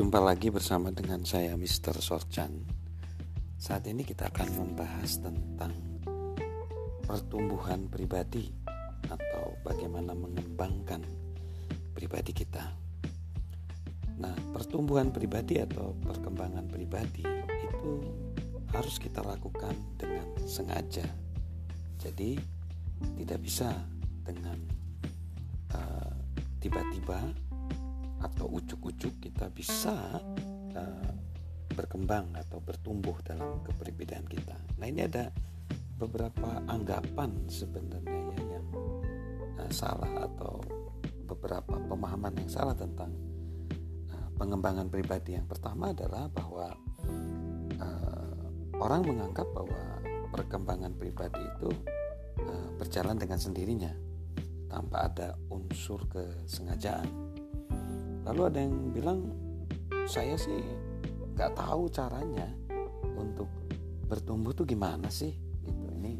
Jumpa lagi bersama dengan saya Mr. Sorchan. Saat ini kita akan membahas tentang pertumbuhan pribadi atau bagaimana mengembangkan pribadi kita. Nah, pertumbuhan pribadi atau perkembangan pribadi itu harus kita lakukan dengan sengaja. Jadi, tidak bisa dengan uh, tiba-tiba atau ujuk-ujuk kita bisa uh, berkembang atau bertumbuh dalam kepribadian kita. Nah ini ada beberapa anggapan sebenarnya ya yang uh, salah atau beberapa pemahaman yang salah tentang uh, pengembangan pribadi. Yang pertama adalah bahwa uh, orang menganggap bahwa perkembangan pribadi itu uh, berjalan dengan sendirinya tanpa ada unsur kesengajaan lalu ada yang bilang saya sih nggak tahu caranya untuk bertumbuh tuh gimana sih? Gitu. Ini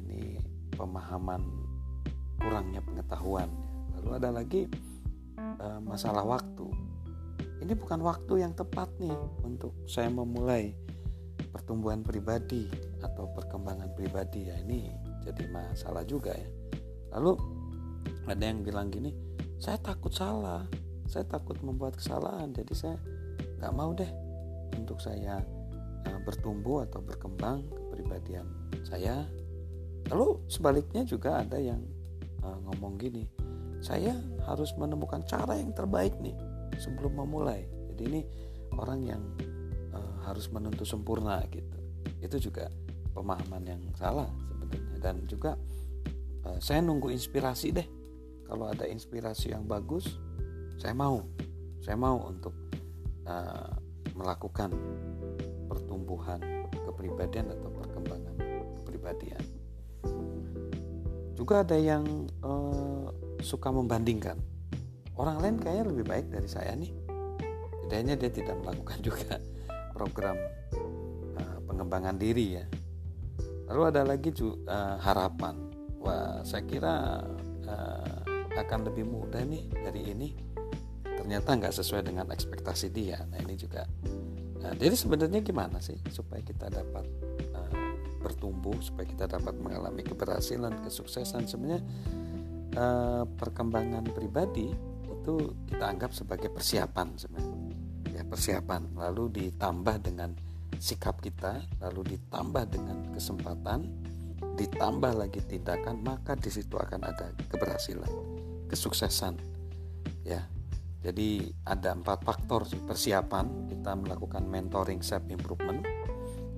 ini pemahaman kurangnya pengetahuan. Lalu ada lagi e, masalah waktu. Ini bukan waktu yang tepat nih untuk saya memulai pertumbuhan pribadi atau perkembangan pribadi ya. Ini jadi masalah juga ya. Lalu ada yang bilang gini saya takut salah saya takut membuat kesalahan jadi saya nggak mau deh untuk saya uh, bertumbuh atau berkembang kepribadian saya. Lalu sebaliknya juga ada yang uh, ngomong gini saya harus menemukan cara yang terbaik nih sebelum memulai. Jadi ini orang yang uh, harus menuntut sempurna gitu. Itu juga pemahaman yang salah sebenarnya. Dan juga uh, saya nunggu inspirasi deh. Kalau ada inspirasi yang bagus saya mau saya mau untuk uh, melakukan pertumbuhan kepribadian atau perkembangan kepribadian. Juga ada yang uh, suka membandingkan. Orang lain kayaknya lebih baik dari saya nih. Bedanya dia tidak melakukan juga program uh, pengembangan diri ya. Lalu ada lagi uh, harapan. Wah saya kira uh, akan lebih mudah nih dari ini ternyata nggak sesuai dengan ekspektasi dia. Nah ini juga nah, jadi sebenarnya gimana sih supaya kita dapat uh, bertumbuh supaya kita dapat mengalami keberhasilan kesuksesan? Sebenarnya uh, perkembangan pribadi itu kita anggap sebagai persiapan sebenarnya. Ya persiapan. Lalu ditambah dengan sikap kita lalu ditambah dengan kesempatan ditambah lagi tindakan maka di situ akan ada keberhasilan kesuksesan. Ya jadi ada empat faktor persiapan kita melakukan mentoring self improvement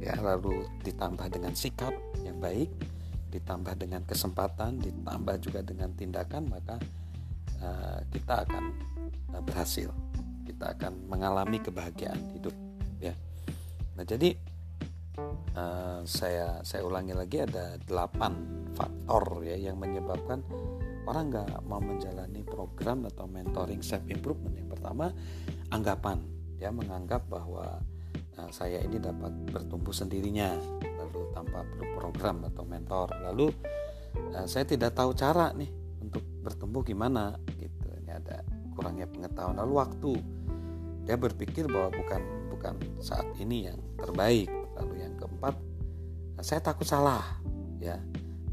ya lalu ditambah dengan sikap yang baik, ditambah dengan kesempatan, ditambah juga dengan tindakan maka uh, kita akan uh, berhasil. Kita akan mengalami kebahagiaan hidup ya. Nah, jadi uh, saya saya ulangi lagi ada delapan faktor ya yang menyebabkan orang nggak mau menjalani program atau mentoring self improvement. Yang pertama anggapan. Dia menganggap bahwa nah, saya ini dapat bertumbuh sendirinya lalu tanpa perlu program atau mentor. Lalu nah, saya tidak tahu cara nih untuk bertumbuh gimana gitu. Ini ada kurangnya pengetahuan. Lalu waktu. Dia berpikir bahwa bukan bukan saat ini yang terbaik. Lalu yang keempat nah, saya takut salah ya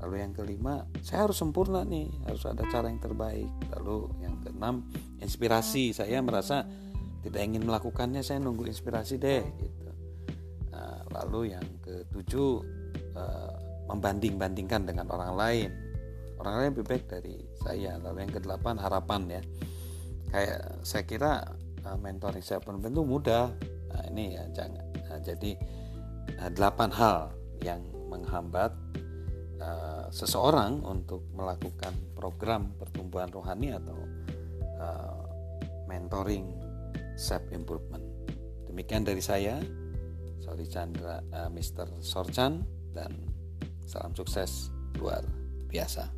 Lalu yang kelima, saya harus sempurna nih, harus ada cara yang terbaik. Lalu yang keenam, inspirasi. Saya merasa tidak ingin melakukannya, saya nunggu inspirasi deh gitu. Nah, lalu yang ketujuh, uh, membanding-bandingkan dengan orang lain. Orang lain lebih baik dari saya. Lalu yang kedelapan, harapan ya. Kayak saya kira uh, mentoring saya pun tentu mudah. Nah, ini ya jangan. Nah, jadi uh, delapan hal yang menghambat uh, seseorang untuk melakukan program pertumbuhan rohani atau uh, mentoring self improvement. Demikian dari saya, Sorry Chandra, uh, Mr. Sorchan dan salam sukses luar biasa.